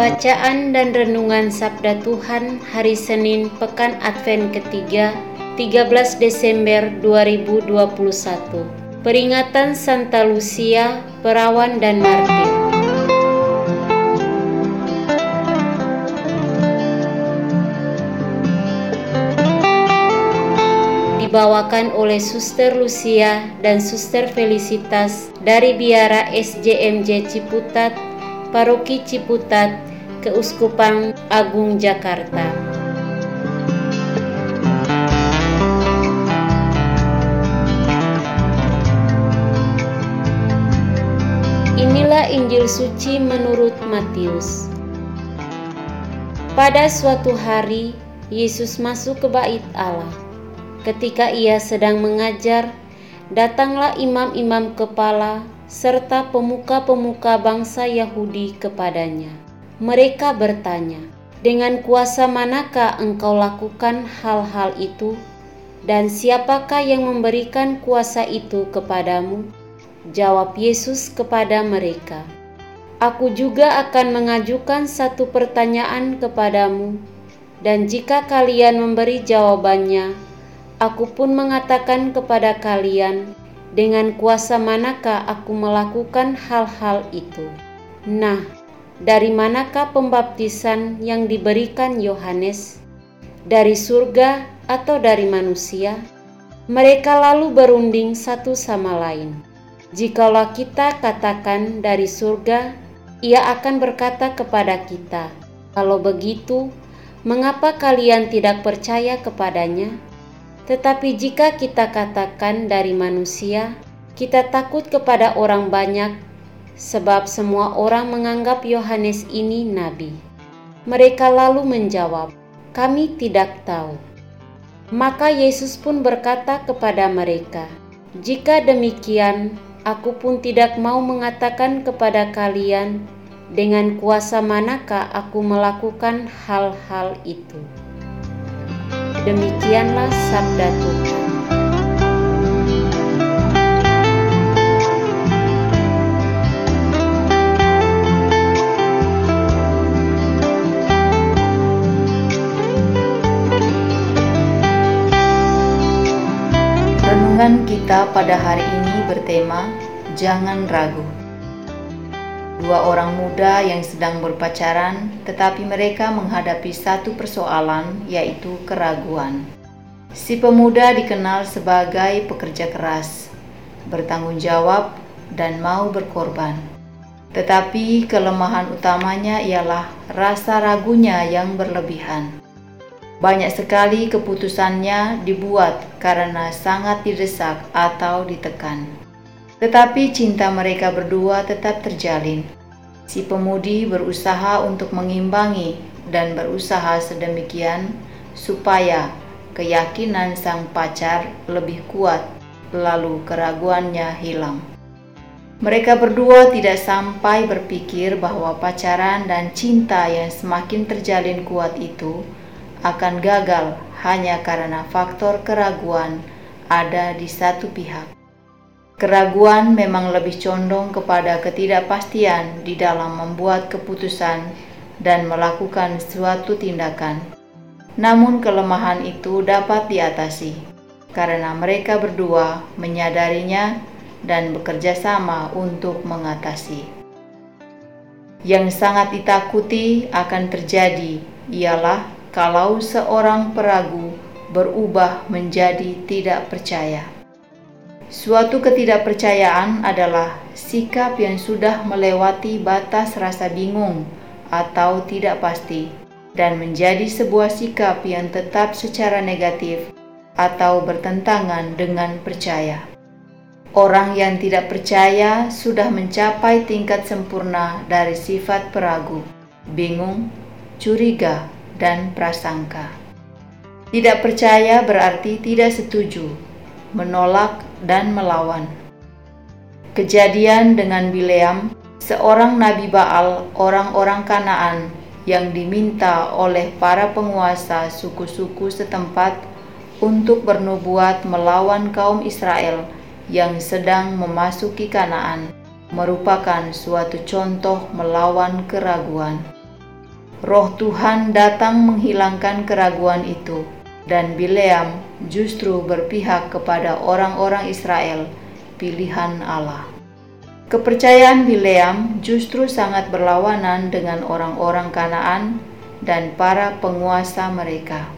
Bacaan dan Renungan Sabda Tuhan Hari Senin Pekan Advent ketiga 13 Desember 2021 Peringatan Santa Lucia, Perawan dan Martir. Dibawakan oleh Suster Lucia dan Suster Felicitas dari Biara SJMJ Ciputat, Paroki Ciputat, Keuskupan Agung Jakarta. Inilah Injil suci menurut Matius. Pada suatu hari, Yesus masuk ke bait Allah. Ketika ia sedang mengajar, datanglah imam-imam kepala serta pemuka-pemuka bangsa Yahudi kepadanya mereka bertanya, "Dengan kuasa manakah engkau lakukan hal-hal itu, dan siapakah yang memberikan kuasa itu kepadamu?" Jawab Yesus kepada mereka, "Aku juga akan mengajukan satu pertanyaan kepadamu, dan jika kalian memberi jawabannya, aku pun mengatakan kepada kalian." dengan kuasa manakah aku melakukan hal-hal itu? Nah, dari manakah pembaptisan yang diberikan Yohanes? Dari surga atau dari manusia? Mereka lalu berunding satu sama lain. Jikalau kita katakan dari surga, ia akan berkata kepada kita, "Kalau begitu, mengapa kalian tidak percaya kepadanya?" Tetapi jika kita katakan dari manusia, kita takut kepada orang banyak sebab semua orang menganggap Yohanes ini nabi. Mereka lalu menjawab, "Kami tidak tahu." Maka Yesus pun berkata kepada mereka, "Jika demikian, aku pun tidak mau mengatakan kepada kalian dengan kuasa manakah aku melakukan hal-hal itu." Demikianlah sabda Tuhan. Renungan kita pada hari ini bertema Jangan Ragu. Dua orang muda yang sedang berpacaran, tetapi mereka menghadapi satu persoalan, yaitu keraguan. Si pemuda dikenal sebagai pekerja keras, bertanggung jawab, dan mau berkorban. Tetapi kelemahan utamanya ialah rasa ragunya yang berlebihan. Banyak sekali keputusannya dibuat karena sangat didesak atau ditekan. Tetapi cinta mereka berdua tetap terjalin. Si pemudi berusaha untuk mengimbangi dan berusaha sedemikian supaya keyakinan sang pacar lebih kuat, lalu keraguannya hilang. Mereka berdua tidak sampai berpikir bahwa pacaran dan cinta yang semakin terjalin kuat itu akan gagal hanya karena faktor keraguan ada di satu pihak. Keraguan memang lebih condong kepada ketidakpastian di dalam membuat keputusan dan melakukan suatu tindakan. Namun, kelemahan itu dapat diatasi karena mereka berdua menyadarinya dan bekerja sama untuk mengatasi. Yang sangat ditakuti akan terjadi ialah kalau seorang peragu berubah menjadi tidak percaya. Suatu ketidakpercayaan adalah sikap yang sudah melewati batas rasa bingung atau tidak pasti dan menjadi sebuah sikap yang tetap secara negatif atau bertentangan dengan percaya. Orang yang tidak percaya sudah mencapai tingkat sempurna dari sifat peragu, bingung, curiga, dan prasangka. Tidak percaya berarti tidak setuju, menolak, dan melawan. Kejadian dengan Bileam, seorang nabi Baal, orang-orang Kanaan yang diminta oleh para penguasa suku-suku setempat untuk bernubuat melawan kaum Israel yang sedang memasuki Kanaan merupakan suatu contoh melawan keraguan. Roh Tuhan datang menghilangkan keraguan itu, dan Bileam justru berpihak kepada orang-orang Israel, pilihan Allah. Kepercayaan Bileam justru sangat berlawanan dengan orang-orang Kanaan dan para penguasa mereka.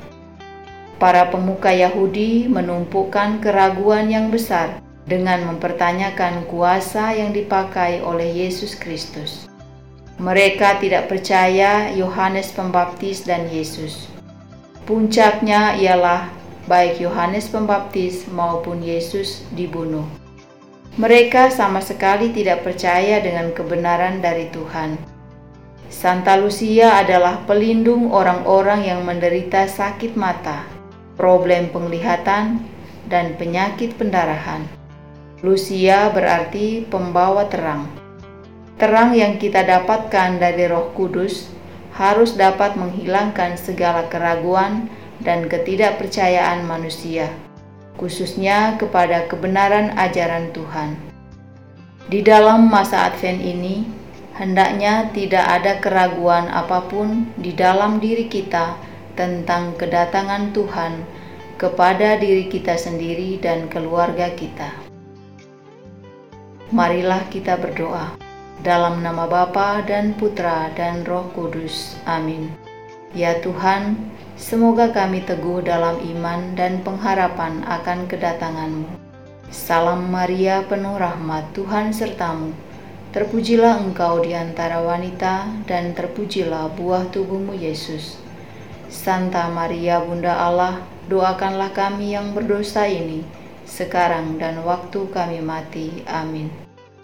Para pemuka Yahudi menumpukan keraguan yang besar dengan mempertanyakan kuasa yang dipakai oleh Yesus Kristus. Mereka tidak percaya Yohanes Pembaptis dan Yesus. Puncaknya ialah baik Yohanes Pembaptis maupun Yesus dibunuh. Mereka sama sekali tidak percaya dengan kebenaran dari Tuhan. Santa Lucia adalah pelindung orang-orang yang menderita sakit mata, problem penglihatan, dan penyakit pendarahan. Lucia berarti pembawa terang. Terang yang kita dapatkan dari Roh Kudus harus dapat menghilangkan segala keraguan dan ketidakpercayaan manusia, khususnya kepada kebenaran ajaran Tuhan. Di dalam masa Advent ini, hendaknya tidak ada keraguan apa pun di dalam diri kita tentang kedatangan Tuhan kepada diri kita sendiri dan keluarga kita. Marilah kita berdoa. Dalam nama Bapa dan Putra dan Roh Kudus. Amin. Ya Tuhan, semoga kami teguh dalam iman dan pengharapan akan kedatangan-Mu. Salam Maria penuh rahmat Tuhan sertamu. Terpujilah engkau di antara wanita dan terpujilah buah tubuhmu Yesus. Santa Maria Bunda Allah, doakanlah kami yang berdosa ini, sekarang dan waktu kami mati. Amin.